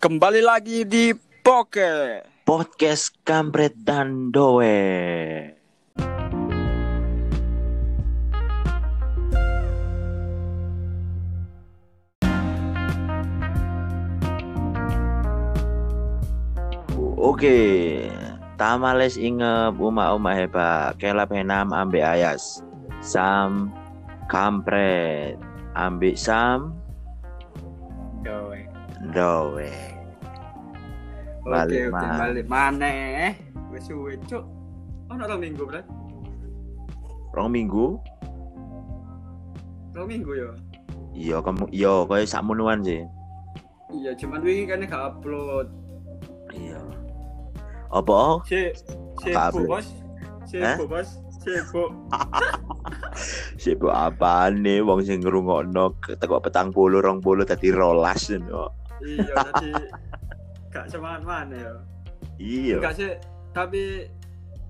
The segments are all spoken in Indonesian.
Kembali lagi di Poke. podcast kampret dan doe. Oke, tamales ingep uma uma heba kelap henam ambe ayas. Sam kampret. Ambil sam. Oke, doe. Balik oke, mana? balik mana? Wes suwe, Cuk. Ono rong minggu, Bro. Rong minggu Rong minggu ya. Iya, kamu iya koyo sakmonoan sih. Iya, cuman wingi kan gak upload. Iya. Apa? Si sibuk, upload. Bos. Sibuk, Bos. Sibuk. Sibuk apa nih wong sing ngrungokno teko petang puluh rong puluh dadi rolas no. Iya, tadi gak semangat mana ya. Iya. Enggak sih, tapi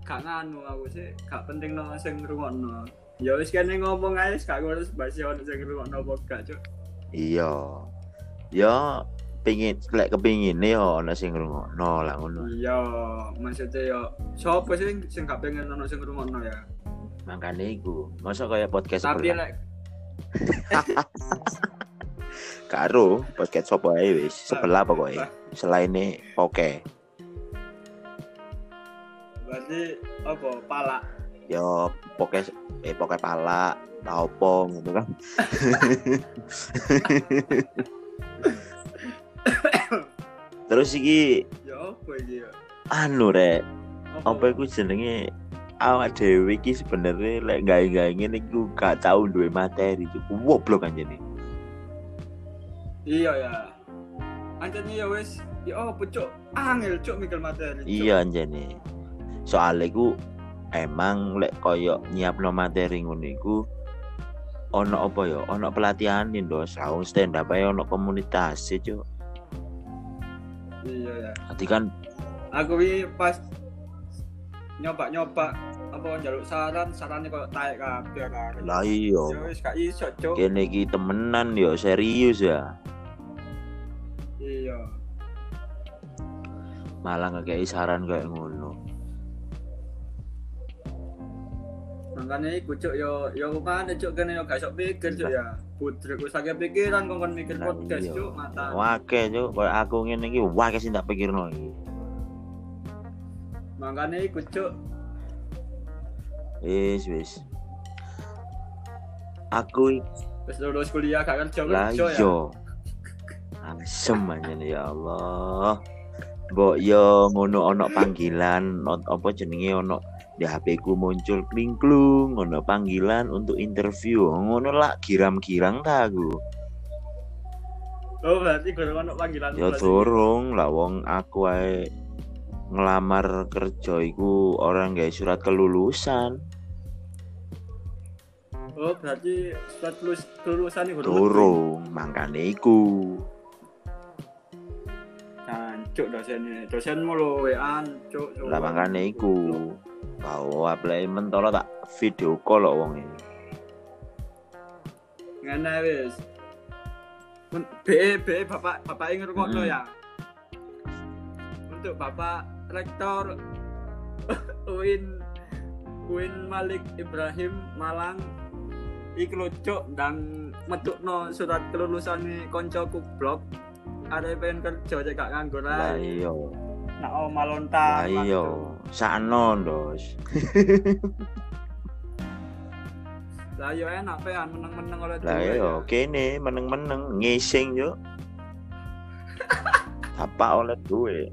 gak nganu aku sih, gak penting no sing ngrungokno. Ya wis kene ngomong ae, gak ngurus basi ono sing ngrungokno apa gak, Cuk. Iya. Ya pingin lek kepingin nih ono sing ngrungokno lah ngono. Iya, maksudnya ya sapa sih sing gak pengen ono sing ngrungokno ya. Makane iku. Masa kaya podcast Tapi lek Karo podcast sopo ae wis? Sebelah pokoknya. Selain ini oke. berarti apa pala Yo podcast eh poke pala ta opo ngono kan. Terus iki ya apa iki anu rek. Apa? Iku jenenge? Awak dhewe iki sebenarnya lek gawe-gawe ngene iku gak tau duwe materi cukup goblok anjene Iya ya. Anjane ya wis ya apa cuk angel cuk mikir materi. Cuk. iya anjene soalnya iku emang lek koyo nyiapno materi ngono iku ono apa ya ono pelatihan ndo saung stand up ae ono komunitas cuk Iya ya. Nanti kan Aku wi pas nyoba-nyoba apa njaluk saran, sarannya kok taek kabeh kan. lah Ya iya wis gak iso cuk. kene iki temenan yo serius ya Iya. malah ngekei saran kayak ngono Makanya iku cuk yo yo mana cuk kene yo gak iso pikir cuk ya. Putri ku sakit pikiran kongkon mikir Lah podcast iya. cuk mata. Wake cuk koyo aku ngene iki wake sing tak pikirno iki Makanya iku cuk wis wis aku wis lulus kuliah gak kerja lah kerja ya. Asem anjene ya Allah. Mbok yo ngono ono panggilan apa jenenge ono di HP ku muncul klingklung ono panggilan untuk interview. Ngono lah giram-girang ta aku. Oh berarti gue ono panggilan ya plus durung lah wong aku ae ngelamar kerja iku orang gawe surat kelulusan. Oh berarti surat lulus kelulusan iku durung mangkane iku Cancuk dosennya. Dosenmu lo WA cuk. cuk. lah mangkane iku bawa apply mentolo tak video call kok wong ini Ngene wis. BE BE bapak bapak ingin ngrungokno Mm-mm. ya. Untuk bapak rektor UIN UIN Malik Ibrahim Malang iki lho cuk ndang metukno surat kelulusan konco kublok ada pengen kerja cek gak nganggur lah iya. Nak oh lah malontar iya. Sakno ndos lah yo enak pean meneng-meneng oleh lah iya ya. kene meneng-meneng ngising yo apa oleh duwe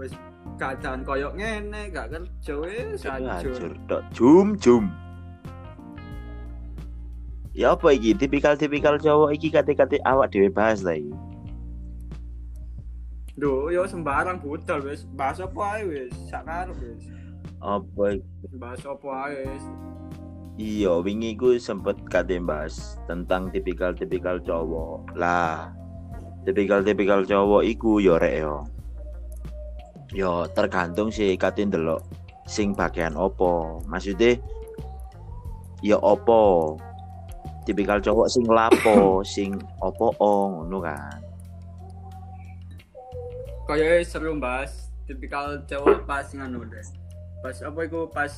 wis keadaan koyok ngene gak kerja wis. Hancur. tok jum jum ya apa iki tipikal-tipikal cowok iki kate-kate awak dhewe bahas ta iki Duh, yo sembarang budal wis. Bahas apa ae wis. Sak karep wis. apa iki? Bahas apa ae wis. iya wingi ku sempet kate bahas tentang tipikal-tipikal cowok lah tipikal-tipikal cowok iku yo rek yo yo tergantung sih kate ndelok sing bagian opo maksudnya ya opo tipikal cowok sing lapo, sing opo ngono kan. Kaya seru bahas tipikal cowok pas nganu deh. Pas apa iku pas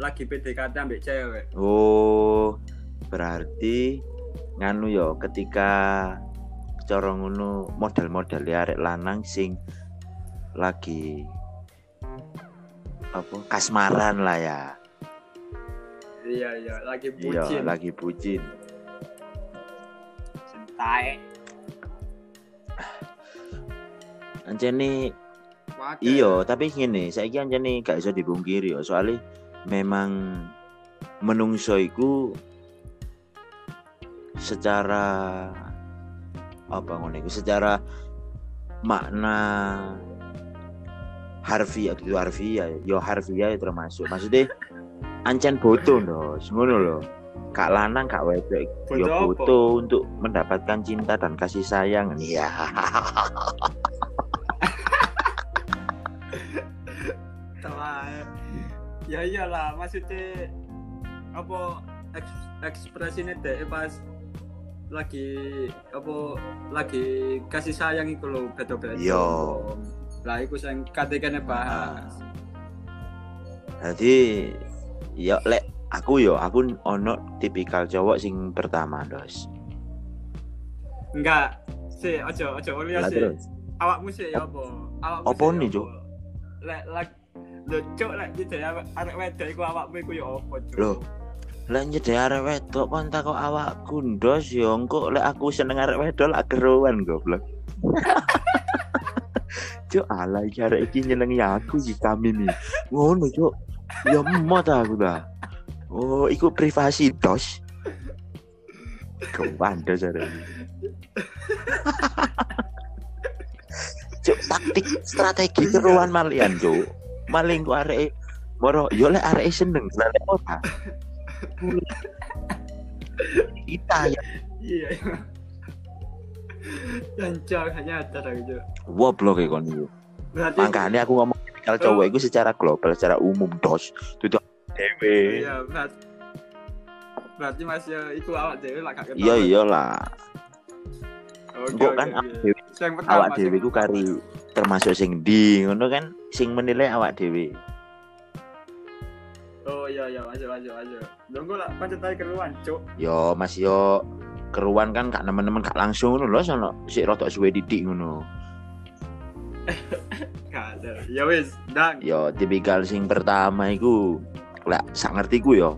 lagi PDKT ambek cewek. Oh, berarti nganu yo ketika cara ngono model-model arek lanang sing lagi apa kasmaran lah ya. Iya iya, lagi Iya, bucin. lagi bucin. Anjene Waduh. iya, tapi ngene, saiki anjene gak iso dibungkiri yo, soalnya memang menungso iku secara apa ngono iku secara makna harfiah itu harfiah yo harfiah termasuk maksudnya ancen boto loh ngono loh kak lanang kak wedok yo apa? boto untuk mendapatkan cinta dan kasih sayang iya Telah. Ya iyalah, maksudnya apa eks, ekspresinya deh pas lagi apa lagi kasih sayang iku lho beda-beda. Yo. Lah iku sing katekane bahas. Jadi ya lek aku yo aku ono tipikal cowok sing pertama dos. Enggak. Si, ojo ojo sih. terus. Awakmu sih ya apa? Awakmu Apa nih, ya Cuk? Lek lek lho cuk lek ya arek wedok iku awakmu iku ya apa, Cuk? Loh. Lek nyedek arek wedok kon tak kok awakku ndos yo engko lek aku seneng arek wedok lak keruan goblok. Cuk ala iki arek iki nyenengi aku iki kami nih. Ngono cuk. Ya emot aku dah. Oh, iku privasi dos. Kewandos arek iki. Cuk taktik strategi keruan malian cuk. Maling ku arek moro yo lek arek seneng lek ora. Kita ya Iya. Jancok hanya ada gitu. woblok ya kon. Berarti Makanya aku ngomong tipikal cowok itu secara global, secara umum dos. Itu dewe. Iya, berarti berarti Mas ya iku awak dhewe lah gak Iya iyalah. Oke, oke, kan oke. awak dhewe ku kari termasuk sing ndi ngono kan sing menilai awak dhewe. Oh iya iya, masuk masuk masuk. Dongko lah pancet ae keruan, Cuk. Yo Mas yo keruan kan gak nemen-nemen gak langsung ngono lho sono sik rotok suwe didik ngono. Ada. Ya wis, ndang. Yo tipikal sing pertama iku lek sak ngertiku yo.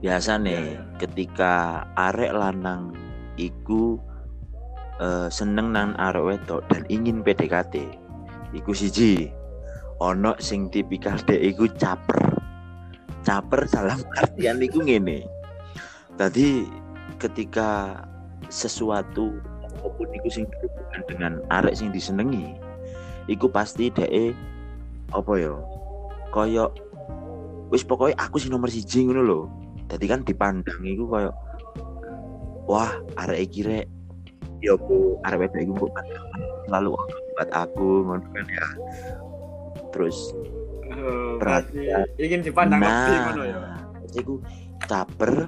Biasa nih Iya, iya. ketika arek lanang iku eh, seneng nang arek wedok dan ingin PDKT. Iku siji. Ono sing tipikal dek iku caper. Caper dalam artian iku ngene. Tadi ketika sesuatu apa pun iku sing berhubungan dengan arek sing disenengi, iku pasti dek apa ya? Koyok wis pokoknya aku sih nomor siji ngono lho. Tadi kan dipandang iku koyok wah arek iki rek ya bu arek wedok iku kok selalu buat aku ngono kan ya. Terus Oh, Berarti- berarti ingin dipandang lebih ngono ya. iku caper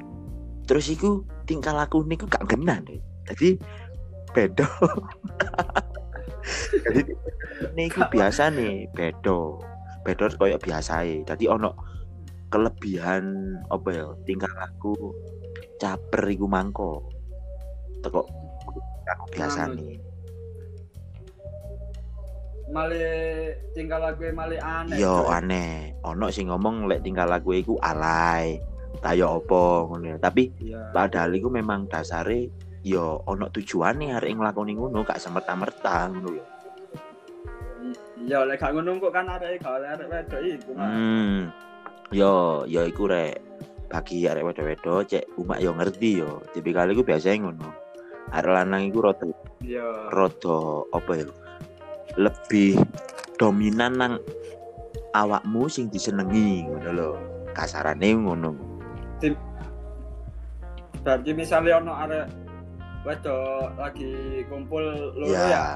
terus iku tingkah laku niku gak genah deh. Jadi beda. Jadi ini iku biasa nih bedo bedo koyo biasa Tadi ono kelebihan apa ya tingkah laku caper iku mangko. Teko aku biasa Manut. nih. Male tinggal lagu male aneh. Yo aneh. Ono sing ngomong lek tingkah laku iku alay. Tayo opo ngono ya. Tapi Iya. padahal iku memang dasare yo ono tujuane arek nglakoni ngono gak semerta-merta ngono lho. Ya lek gak ngono kok kan arek gak arek wedok iku. Mas. Hmm. Yo, yo iku rek bagi arek wedok-wedok cek umak yo ngerti yo. Tipikal iku biasa ngono. Arek lanang iku rada Iya. rada apa ya? Lebih dominan nang awakmu sing disenengi ngono lho. Kasarane ngono. Berarti misalnya ono arek wedok lagi kumpul loro ya. Ya.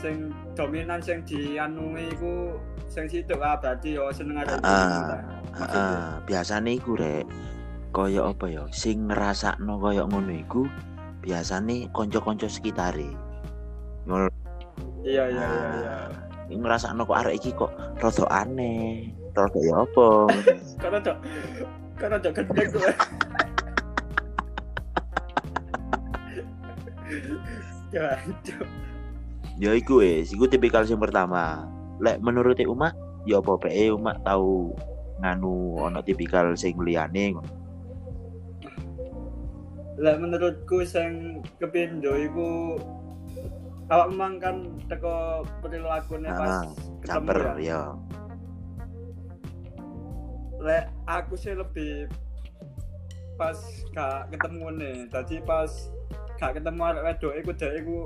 Sing dominan sing dianungi iku sing situ ah berarti yo seneng itu. Heeh, biasane iku rek kaya apa ya? Sing ngrasakno kaya ngono iku biasane kanca-kanca sekitare. Iya iya iya iya. Nah, ngrasakno kok arek iki kok rada aneh. Rada ya apa? Karena ada karena ada gendeng gue ya iku wis iku tipikal sing pertama. Lek menurut Uma ya apa pe Uma tahu nganu ono tipikal sing liyane ngono. lah menurutku sing kepindo iku awak memang kan teko perilakunya pas Ah, caper ya? ya lek aku sih lebih pas gak ketemu nih. Tadi pas gak ketemu arek wedok iku dek iku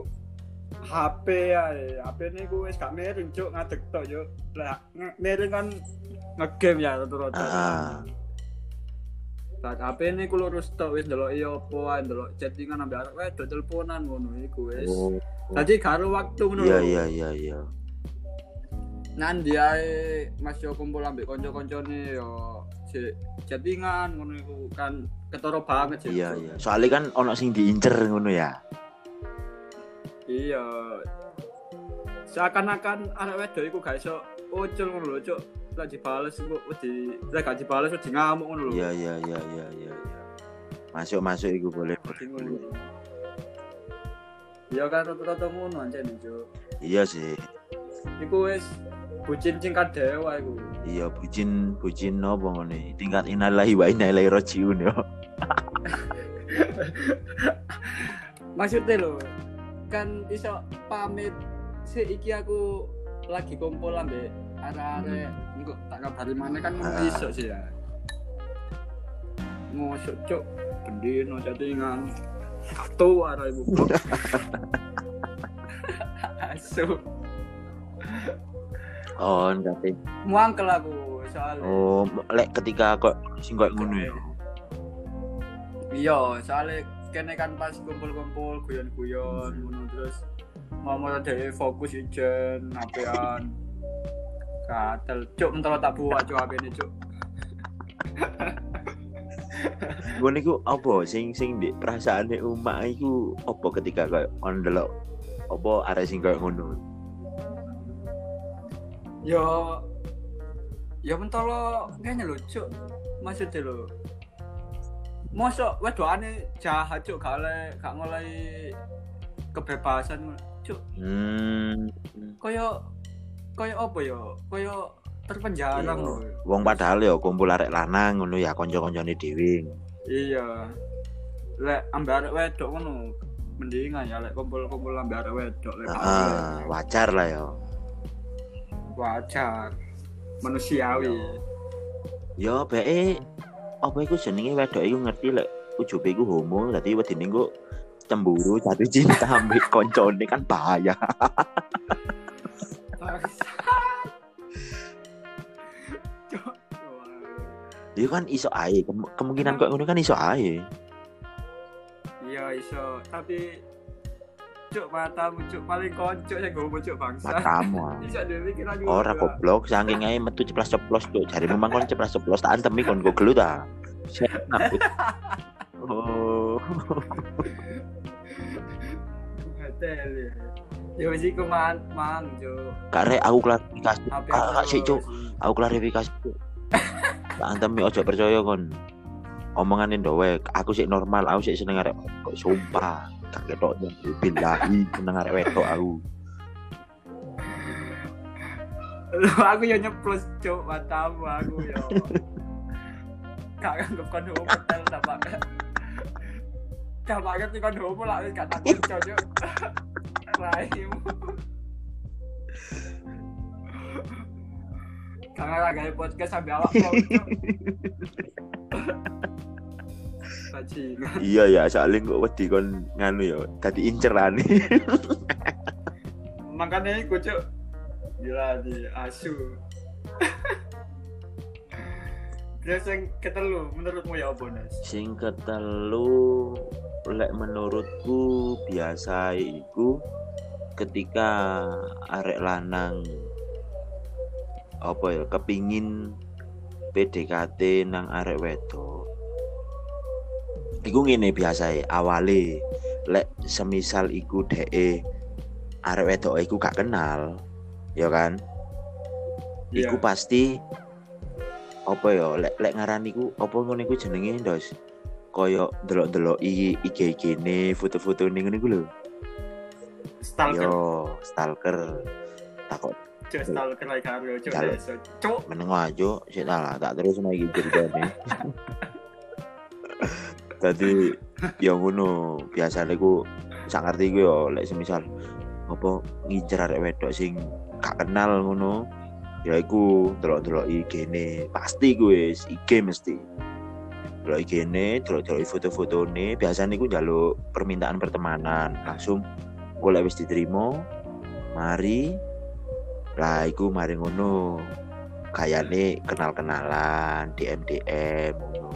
HP ya HP ini ku wis gak miring cuk ngadeg tok yo lah miring kan ngegame ya rata-rata ah. Saat HP ini ku lurus tok wis ndelok iya apa ae ndelok chattingan ambek arek wedok teleponan ngono iku wis. Oh. Tadi karo waktu ngono. Iya iya iya iya. Nandi ae Mas yo kumpul ambek kanca-kancane yo chattingan ngono iku kan ketara banget sih. iya iya soalnya kan ono sing diincer ngono ya Iya. Seakan-akan arek wedok iku gak iso ucul ngono lho, Cuk. Lah dibales iku wedi lah gak dibales wedi ngamuk ngono lho. iya iya iya iya iya iya masuk masuk iku boleh Wedi ngono. Iya kan rata-rata ngono ancen, Cuk. iya sih Iku wis bucin tingkat dewa iku. iya bucin bucin apa ngono tingkat inalahi wa inna ilaihi rajiun yo. Maksudnya lo kan iso pamit. Si iki aku lagi kumpul ambek arek-arek. Engko tak kabari mana kan Ah. iso sih ya. Ngosok cuk. Pendino chattingan. Tuh arek ibu asu oh ndate muangkel aku soalnya. Oh lek ketika kok sing kok ngono ya? Iya soalnya kene kan pas kumpul-kumpul guyon-guyon ngono terus mau mau ada fokus ijen apean. Katel cuk mentolo tak buat cuk ini cuk. Ngono iku apa? Sing sing di perasaane umak iku apa ketika kok on delok apa arek sing kok ngono yo yo mentolo kayaknya lho cuk maksudnya lho mosok wedokane jahat cuk gak oleh gak ngoleh kebebasan cuk. Hmm. Koyo koyo apa yo koyo terpenjara Iya. ngono. Wong padahal ya kumpul arek lanang ngono ya kanca-kancane dhewe. Iya. Lek ambek arek wedok ngono mendingan ya lek kumpul-kumpul ambek arek wedok lek oleh. wajar lah ya wajar. Manusiawi. ya bae apa iku jenenge? Wedok iku ngerti lek ujube iku homo dadi wedine kok cemburu jatuh cinta ambek koncone kan bahaya. Dia kan iso ae Kem- kemungkinan kok ngono kan iso ae. Iya iso, tapi cuk matamu cuk paling koncok ya gue cuk bangsa. matamu. Bisa ora goblok saking ae metu ceplas ceplos tuh jari memang kon ceplas ceplos tak antemi kon ta Nakut. oh Hotel ya. Ya wis iku man, mang cuk. karek aku klarifikasi Kak, sik, Cuk. aku klarifikasi Cuk. tak antemi ojo percaya kon omongan dowe aku sih normal aku sih seneng arek sumpah ketok billahi seneng arek wedok aku Lu aku ya nyeplos cuk matamu aku ya. Gak anggap kon hotel tak pakai. Gak pakai sih kon homo lah gak tak konco cuk. Raimu. Karena lagi podcast sampai awak. Bajingan. iya ya soalnya kok wedi kon nganu ya tadi inceran Makanya iku cuk. Gila di asu. Terus yang ketelu menurutmu ya apa Nes? sing ketelu lek menurutku biasa iku ketika arek lanang apa ya kepingin PDKT nang arek wedok iku ngene biasa awale. Lek semisal iku DE arek wedok iku gak kenal ya kan? Iku pasti apa ya lek lek ngaran iku apa ngono iku jenenge ndos koyo delok-delok i IG ne foto-foto ning ngene iku lho. Stalker. Yo stalker. Takut cuk stalker lagi karo cuk meneng aja sik tak terus iki ceritane Tadi ya ngono biasane ku sak ngerti ku yo lek semisal apa ngincer arek wedok sing gak kenal ngono ya iku delok-delok IG ne pasti wis IG mesti. Delok IG ne delok-delok foto-foto ne biasanya ku njaluk permintaan pertemanan. Langsung gue lek wis diterima mari. Lah iku mari ngono kayane kenal-kenalan DM DM ngono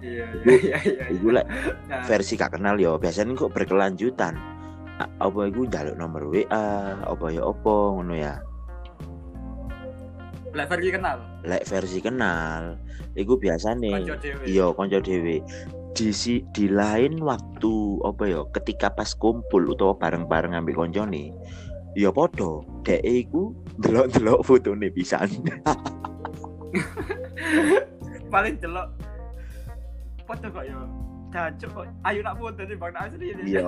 iya iya iya iya iku lek Nah, versi gak kenal yo biasanya kok berkelanjutan. A- apa iku njaluk nomor WA apa ya apa ngono ya? Lek pergi kenal? Lek versi kenal iku biasane kanca dhewe. iya kanca dhewe. Di si, di lain waktu apa ya ketika pas kumpul utawa bareng-bareng ambil koncone ya podo dek iku delok-delok fotone pisan. Paling delok foto kok yo Cacuk kok ayo nak foto nih bang asli ini iya.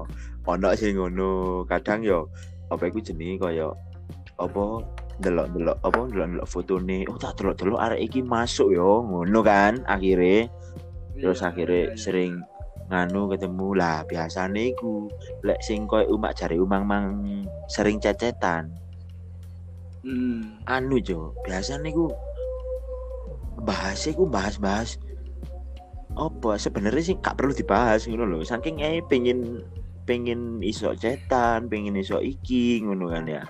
Ono sing ngono. Kadang yo apa iku jenenge kaya apa delok-delok apa delok-delok fotone oh tak delok-delok arek iki masuk yo ngono kan akhirnya terus Iya, akhirnya iya, iya. sering nganu ketemu. Lah biasane iku lek sing koyo umak jari umang mang sering cecetan. Hmm. anu jo biasanya iku bahas iku bahas-bahas apa? Sebenarnya sih gak perlu dibahas ngono lho. Saking eh pengen pengen iso cetan pengen iso iki ngono kan ya.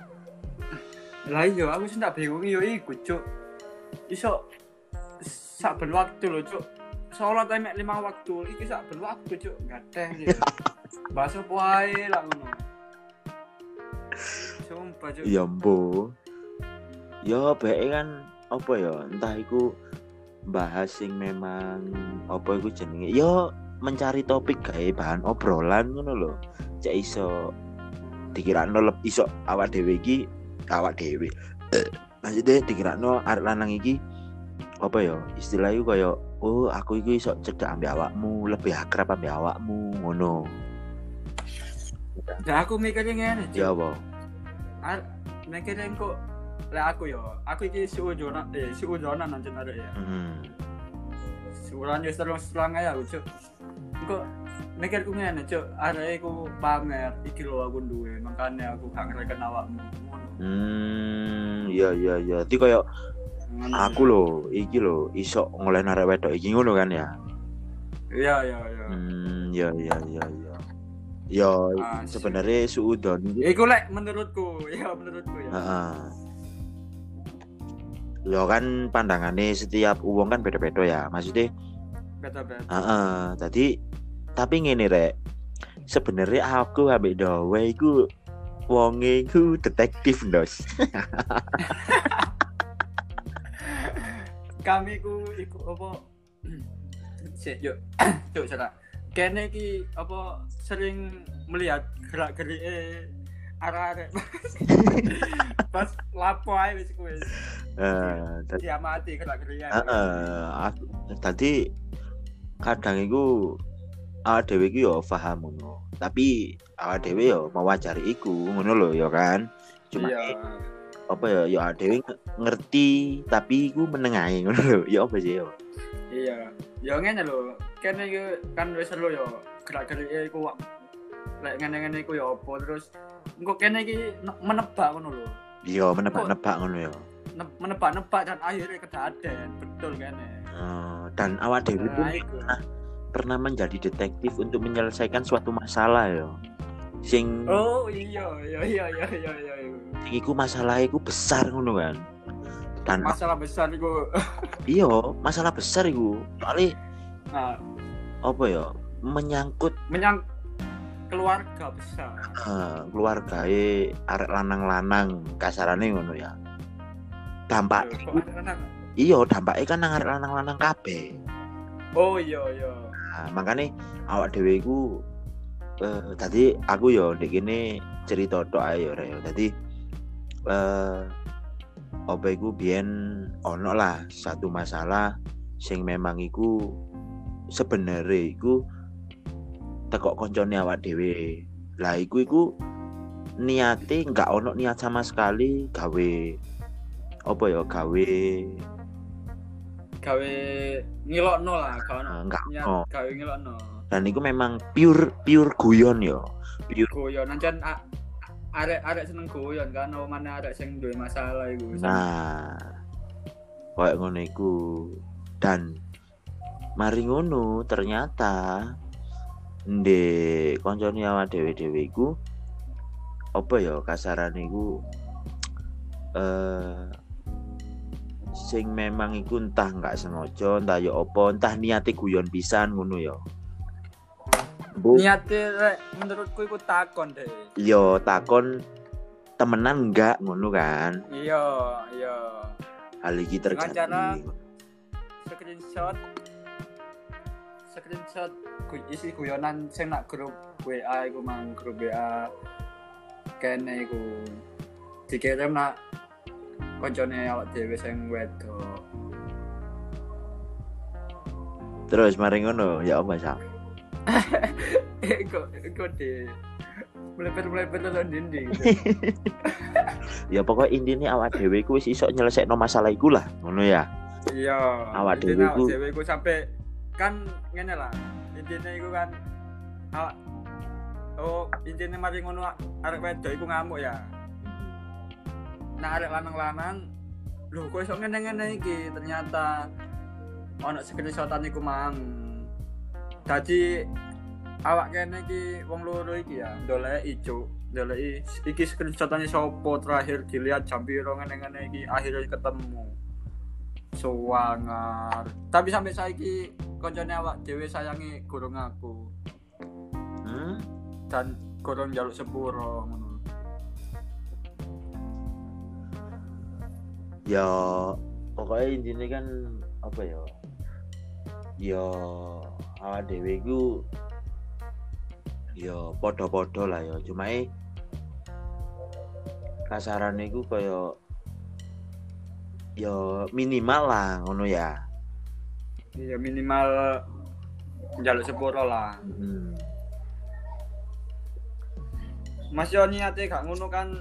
Lah iya aku sih tak bingung. Yo iku cuk. Iso sak ben waktu lho cuk. Sholat ae lima waktu. Iki sak ben waktu cuk. Gateh gitu bahasa ae lah ngono. Sumpah cuk. Ya mbo ya bae kan apa ya entah iku bahas sing memang apa iku jenenge? Ya mencari topik gawe bahan obrolan ngono lho. Cek iso dikirano leb iso awak dhewe iki awak dhewe. Maksudnya dikirano arek lanang iki apa ya istilahnya kaya oh aku iku iso cedak ambek awakmu lebih akrab ambek awakmu ngono. Nah aku mikirnya ngene ya apa? Mikirnya kok lah aku yo aku iki suudona eh suudona nanti ada ya hmm. Sebulan yo terus selang aja aku cuk. Kok mikirku ngene cuk, arek iku pamer iki lho aku duwe, makanya aku gak ngereken awakmu. Hmm, iya iya iya. Ti koyo aku lho, iki lho iso ngoleh arek wedok iki ngono kan ya. Iya iya iya. Hmm, iya iya iya iya. Ya Ah, sebenarnya suudon iki Iku lek menurutku, ya menurutku ya. heeh. Ya kan pandangannya setiap uang kan beda-beda ya. Maksudnya Beda-beda. heeh, tadi tapi ngene rek. Sebenarnya aku ambek dawe iku wonge iku detektif ndos. Kami ku iku apa Sik, yuk. Cuk, cara. Kene iki apa sering melihat gerak-gerike arek-arek pas lapo ae wis kuwi Eh, tadi diamati gerak-geriknya Heeh, tadi kadang iku awak dhewe iku yo paham ngono. Tapi awak dhewe yo mewajari iku ngono lho ya kan. Cuma iya apa ya yo awak dhewe nge- ngerti tapi iku menengahi ngono lho. Ya apa sih yo. iya ya ngene lho kene iki kan wis seru yo gerak-gerike iku lek ngene-ngene iku ya apa terus engko kene iki ne- menebak ngono lho Yo menebak-nebak ngono. Ne- menebak-nebak dan akhirnya kedaden betul kene Eh, dan awak dhewe pun Nah, iku. pernah menjadi detektif untuk menyelesaikan suatu masalah yo. Sing oh iya iya iya iya iya iya iya. sing iku masalah iku besar ngono kan. Dan masalah besar iku iya, masalah besar iku. Soalnya nah apa ya menyangkut menyang keluarga besar. Uh, keluarga arek lanang-lanang. Kasarane ngono ya. Dampak iya dampaknya kan nang arek lanang-lanang kabeh. Oh iya iya. Nah, makanya awak dhewe iku eh tadi aku yo ndek kene cerita tok ae yo Rek. Dadi eh apa iku biyen ono lah satu masalah sing memang iku sebenere iku tekok koncone awak dhewe. Lah iku iku niate nggak ono niat sama sekali gawe apa ya gawe Gawe ngilokno lah, gak ono. eh, nggak Niat ono. gawe ngilokno. Dan iku memang pure pure guyon yo. Pure Guyon ancen arek-arek seneng guyon kan, oh mana arek sing duwe masalah iku. Nah, kayak ngono iku. Dan mari ngono ternyata ndek koncone awak dhewe-dhewe iku apa ya kasarane iku eh sing memang iku entah nggak sengaja entah ya apa entah niate guyon pisan ngono ya. Niate menurutku iku takon deh. yo takon temenan enggak ngono kan. Iya, iya. Hal iki terjadi. Screenshot screenshot ku isi guyonan sing nak grup WA iku mang grup WA kene iku dikirim nak koncone awak dhewe sing wedok. Terus mari ngono, ya apa sak? Iku iku di melepet-melepet lo dinding. Ya pokoknya intinya awak dhewe ku wis iso nyelesekno masalah iku lah, ngono ya. Iya. Awak dhewe awak iku- dhewe iku sampai kan ngene lah. Intinya iku kan awak Oh, intinya mari ngono arek wedok iku ngamuk ya. Nah, arek lanang-lanang lho kok iso ngene-ngene iki ternyata ono screenshotan iku mang. Dadi awak kene iki wong loro iki ya, ndoleki cuk. Ndoleki iki screenshotane sopo terakhir dilihat jam piro ngene-ngene iki akhirnya ketemu. Suwangar. Tapi sampai saiki koncone awak dhewe sayangi gurung aku Hmm? dan gurung njaluk sepuro ngono. Ya pokoknya intinya kan apa ya? Ya awak dhewe iku ya podo-podo lah ya. Cuma kasarane iku kaya ya minimal lah ngono ya. Iya minimal njaluk sepuro lah. Hmm. Mas yo niate gak ngono kan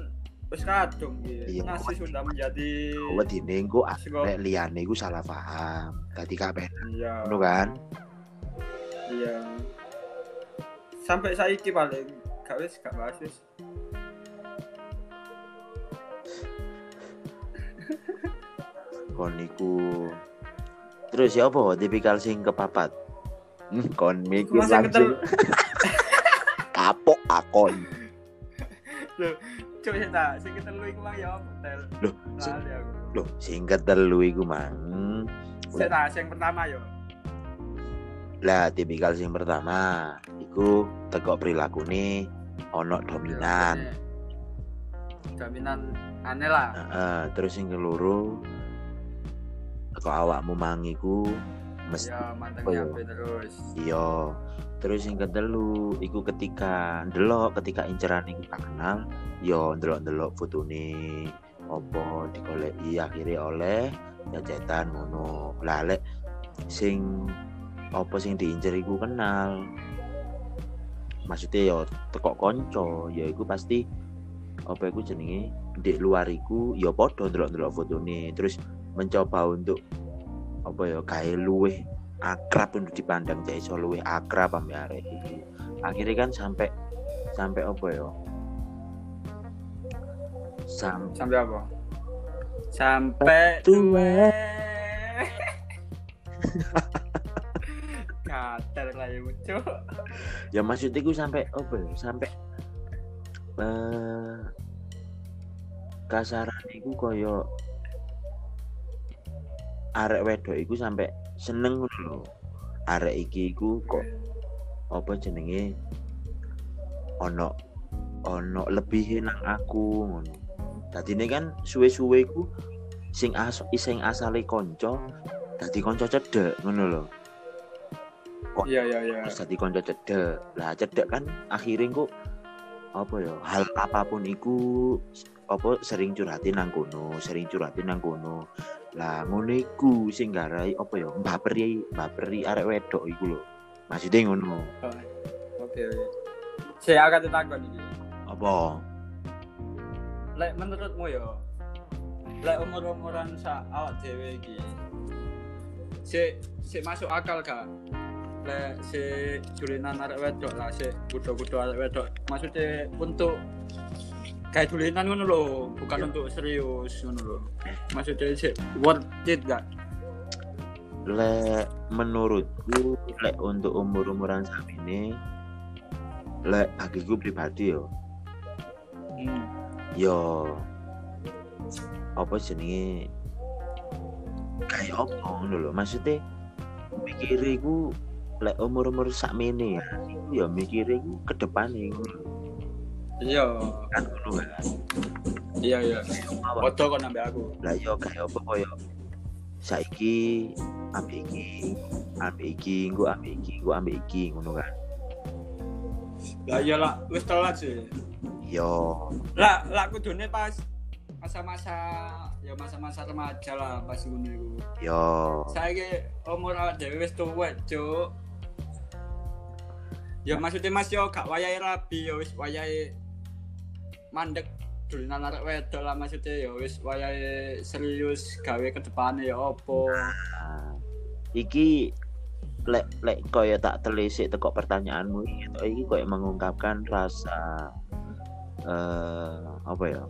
wis kadung. Iya. Nasi sudah menjadi Wedine engko arek liyane iku salah paham. Dadi kabeh Iya. ngono kan. Iya. Sampai saiki paling gak wis gak bahas wis. kon iku terus ya apa? Tipikal sing kepapat. Hmm, kon mikir yang langsung. kapok akon Coba sih tak, sing ketelu iku mang ya hotel. Loh, sing- Lali aku. loh sing ketelu iku mang. Sing tak, sing pertama yo. lah tipikal sing pertama iku teko prilakune ono dominan. Jaminan aneh lah. Heeh, terus sing keloro teko awakmu mang iku mesti Ya nyape terus. iya. Terus yang ketelu iku ketika ndelok ketika inceran iku gak kenal yo ndelok-ndelok fotone opo digoleki akhirnya oleh jajetan ngono. Lah lek sing apa sing diincer iku kenal. Maksudnya yo tekok konco ya iku pasti apa iku jenenge? Di luar iku ya padha ndelok-ndelok fotone. Terus mencoba untuk apa ya gawe luweh akrab untuk dipandang cah iso luwih akrab arek iki. Akhirnya kan sampai sampai apa ya? Sam Sampai apa? Sampai Tua. Kater lah ya muncul. ya maksudnya ku sampai apa ya? Sampai eh kasaran iku koyo arek wedok iku sampai seneng lho. Arek iki iku kok apa jenenge ono ono lebih nang aku ngono. Ini kan suwe-suwe iku sing as sing asale konco dadi konco cedek ngono lho. kok Iya iya iya. terus dadi kanca cedek lah cedek kan akhirnya kok apa ya hal apa pun iku apa sering curhatin nang kono sering curhatin nang kono lah ngono iku sing garai apa ya mbaperi mbaperi arek wedok iku lho maksudnya ngono Oke oke. Saya akan ditakon iki. apa Lek menurutmu ya, lek umur-umuran sa awak dhewe iki, si si masuk akal gak? Lek si dulinan arek wedok lah, si kudo-kudo arek wedok. Maksudnya untuk kayak dulinan ngono lho, bukan Iya. untuk serius ngono lho. Maksudnya si worth it gak? lek menurutku lek untuk umur umuran saat ini lek bagiku pribadi yo Hmm. yo apa jenenge kayak apa ngono lho maksudnya mikiriku lek umur-umur sakmene ya iku ya mikiriku ke depane ngono. Iya, kan ngono kan iya iya. Foto kok nambah aku. lah yo kayak apa koyo saiki ambek iki ambek iki engko ambek iki engko ambek iki ngono kan Lah iya lah, wis telat sih. yo lah lah kudune pas masa-masa ya masa-masa remaja lah pas ngono iku. yo Saiki umur awak dhewe wis tuwek, Cuk. Ya maksudnya Mas yo gak wayahe rabi ya wis wayahe mandek dolanan arek wedok lah maksudnya ya wis wayahe serius gawe ke depane ya opo. Nah, iki lek lek koyo tak telisik teko pertanyaanmu iki tok iki koyo mengungkapkan rasa eh apa ya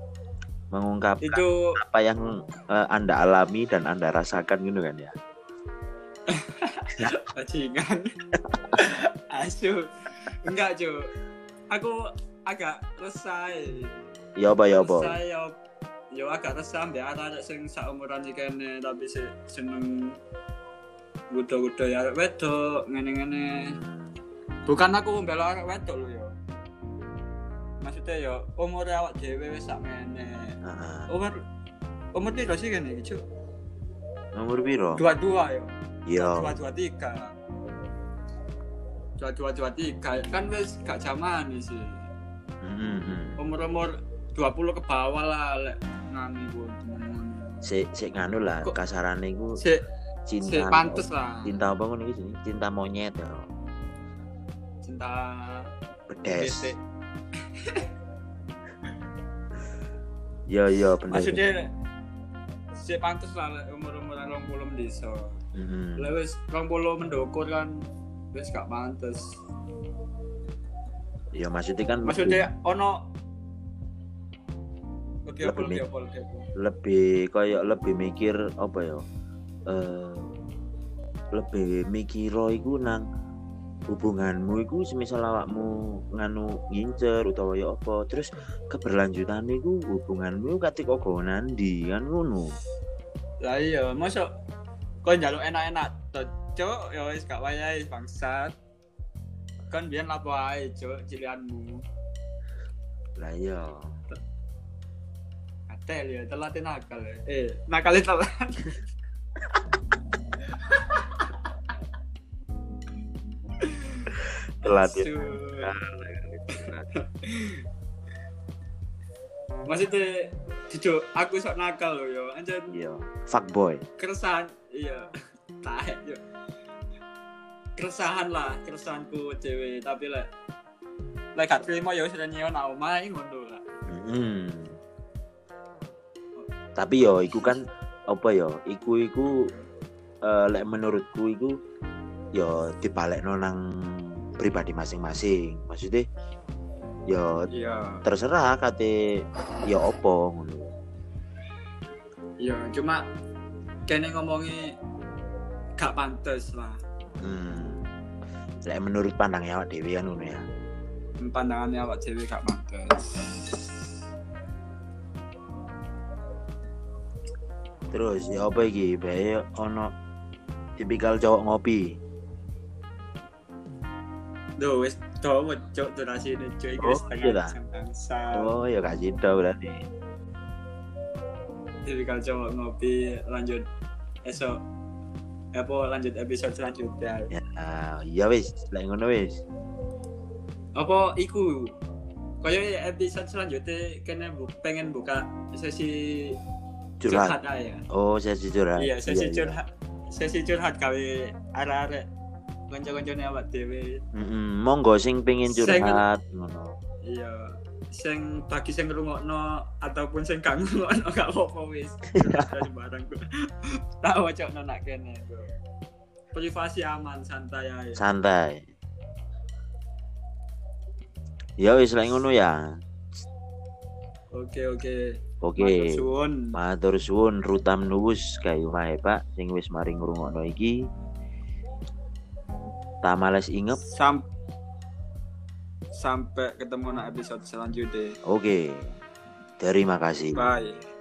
mengungkapkan Itu apa yang eh, anda alami dan anda rasakan gitu kan ya bajingan. Asu. Enggak, Cuk. Aku agak resah. ya apa ya apa saya yo agak resah mbek arek sing saumuran iki kene tapi sih seneng gudo-gudo ya arek wedok ngene-ngene. Bukan aku mbela arek wedok lho yo. Maksudnya yo umur awak dhewe wis sak ngene. Umur umur piro sih kene iki, Cuk? nomor piro Dua-dua yo. yo Dua-dua tiga. Dua-dua dua tiga kan wis gak zaman sih. Hmm, hmm. Umur-umur 20 ke bawah lah lek ku temen-temen. si si nganu lah kasarane iku Sik cinta sik pantes lah. cinta apa iki jenenge? cinta monyet ya cinta bete. yo yo bener maksudnya si pantes lah lek umur-umuran rong puluh mendiso Hmm. lek wis rong puluh mendokur kan wis gak pantes ya maksudnya kan maksudnya ono. Lebih apa Lebih lebih apa lebih kayak lebih mikir apa ya eh lebih mikir iku nang hubunganmu iku semisal awakmu nganu ngincer utawa ya apa terus keberlanjutan iku hubunganmu katik kok nandi kan ngono. Lah iya masuk kau njaluk enak-enak cocok ya wis gak wayahe bangsat kan biyen lapo ae cok cilianmu lah iya Atel ya, telat nakal ya. Eh, nakal telat. telat ya. Maksudnya, jujur, aku sok nakal loh yo. Anjir, iya fuckboy keresahan. Iya, tahe yo. Keresahan lah, keresahanku cewek. Tapi lah, lek gak terima ya sudah nyewa nak omah ngono lah. Hmm. Tapi yo iku kan apa yo? Iku iku eh, lek menurutku iku yo dibalekno nang pribadi masing-masing. Maksudnya yo Iya, terserah kate yo opo ngono. iya. Cuma kene ngomongi gak pantes lah. Hmm. Lek menurut pandangnya awak dhewe kan ngono ya. Pandangannya awak cewek gak pantes. Terus ya apa iki? Bae ono tipikal cowok ngopi. Duh, wis dawa cok durasi ini wis Oh, setengah iya jam bangsa. Oh ya gak cinta berarti. Kalau cowok ngopi lanjut esok apa lanjut episode selanjutnya Ya, ya wis, lek ngono wis. apa iku kaya episode selanjutnya kena bu, pengen buka sesi Curhat. curhat aja Oh, sesi curhat. iya sesi curhat sesi curhat kawe arek-arek kanca-kancane awak dhewe Mm-mm, monggo sing pengen curhat ngono. iya sing bagi sing ngrungokno ataupun sing gak ngrungokno gak apa-apa wis curhat aja bareng tak wacokno nak kene bro privasi aman santai aja Santai. Ya wis lek ngono ya. oke oke Oke. Matur suwun Matur suwun rutam nuwus kayu wae Pak sing wis mari ngrungokno iki. Tak males ingep. Sam sampai ketemu na episode selanjutnya Oke. Terima kasih. bye